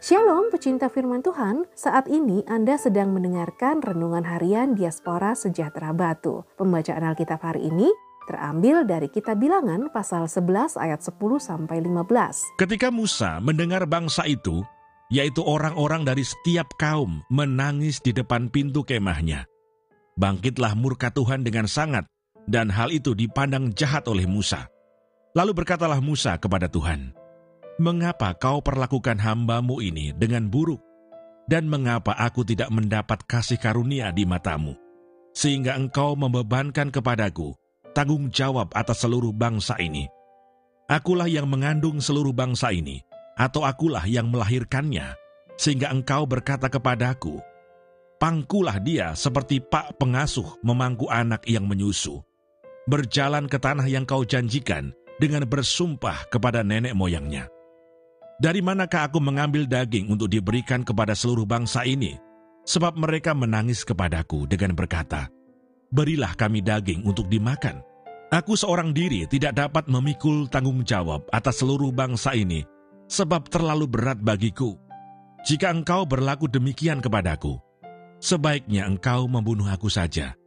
Shalom pecinta firman Tuhan, saat ini Anda sedang mendengarkan Renungan Harian Diaspora Sejahtera Batu. Pembacaan Alkitab hari ini terambil dari kitab bilangan pasal 11 ayat 10 sampai 15. Ketika Musa mendengar bangsa itu, yaitu orang-orang dari setiap kaum menangis di depan pintu kemahnya. Bangkitlah murka Tuhan dengan sangat, dan hal itu dipandang jahat oleh Musa. Lalu berkatalah Musa kepada Tuhan, mengapa kau perlakukan hambamu ini dengan buruk? Dan mengapa aku tidak mendapat kasih karunia di matamu? Sehingga engkau membebankan kepadaku tanggung jawab atas seluruh bangsa ini. Akulah yang mengandung seluruh bangsa ini, atau akulah yang melahirkannya, sehingga engkau berkata kepadaku, Pangkulah dia seperti pak pengasuh memangku anak yang menyusu. Berjalan ke tanah yang kau janjikan dengan bersumpah kepada nenek moyangnya dari manakah aku mengambil daging untuk diberikan kepada seluruh bangsa ini? Sebab mereka menangis kepadaku dengan berkata, Berilah kami daging untuk dimakan. Aku seorang diri tidak dapat memikul tanggung jawab atas seluruh bangsa ini, sebab terlalu berat bagiku. Jika engkau berlaku demikian kepadaku, sebaiknya engkau membunuh aku saja.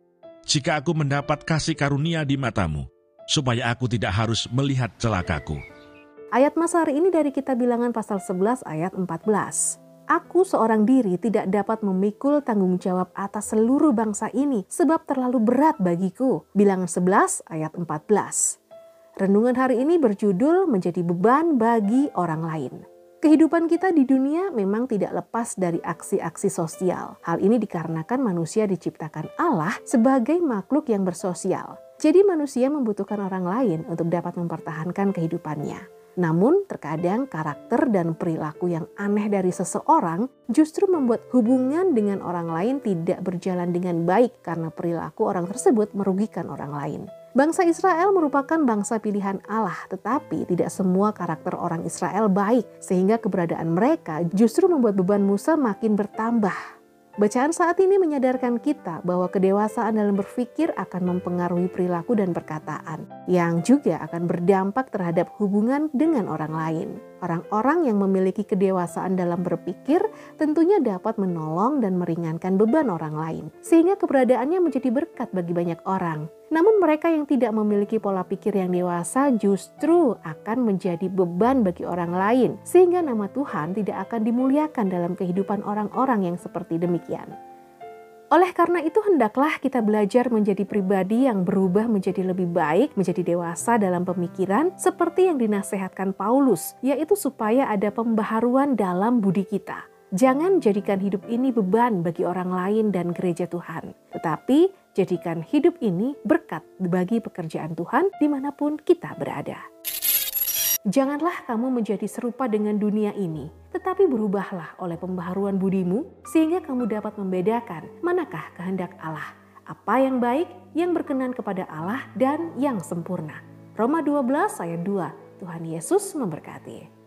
Jika aku mendapat kasih karunia di matamu, supaya aku tidak harus melihat celakaku.' Ayat masa hari ini dari kitab bilangan pasal 11 ayat 14. Aku seorang diri tidak dapat memikul tanggung jawab atas seluruh bangsa ini sebab terlalu berat bagiku. Bilangan 11 ayat 14. Renungan hari ini berjudul menjadi beban bagi orang lain. Kehidupan kita di dunia memang tidak lepas dari aksi-aksi sosial. Hal ini dikarenakan manusia diciptakan Allah sebagai makhluk yang bersosial. Jadi manusia membutuhkan orang lain untuk dapat mempertahankan kehidupannya. Namun, terkadang karakter dan perilaku yang aneh dari seseorang justru membuat hubungan dengan orang lain tidak berjalan dengan baik karena perilaku orang tersebut merugikan orang lain. Bangsa Israel merupakan bangsa pilihan Allah, tetapi tidak semua karakter orang Israel baik, sehingga keberadaan mereka justru membuat beban Musa makin bertambah. Bacaan saat ini menyadarkan kita bahwa kedewasaan dalam berpikir akan mempengaruhi perilaku dan perkataan, yang juga akan berdampak terhadap hubungan dengan orang lain. Orang-orang yang memiliki kedewasaan dalam berpikir tentunya dapat menolong dan meringankan beban orang lain, sehingga keberadaannya menjadi berkat bagi banyak orang. Namun, mereka yang tidak memiliki pola pikir yang dewasa justru akan menjadi beban bagi orang lain, sehingga nama Tuhan tidak akan dimuliakan dalam kehidupan orang-orang yang seperti demikian. Oleh karena itu, hendaklah kita belajar menjadi pribadi yang berubah menjadi lebih baik, menjadi dewasa dalam pemikiran, seperti yang dinasehatkan Paulus, yaitu supaya ada pembaharuan dalam budi kita. Jangan jadikan hidup ini beban bagi orang lain dan gereja Tuhan, tetapi Jadikan hidup ini berkat bagi pekerjaan Tuhan di mana pun kita berada. Janganlah kamu menjadi serupa dengan dunia ini, tetapi berubahlah oleh pembaharuan budimu sehingga kamu dapat membedakan manakah kehendak Allah, apa yang baik, yang berkenan kepada Allah dan yang sempurna. Roma 12 ayat 2. Tuhan Yesus memberkati.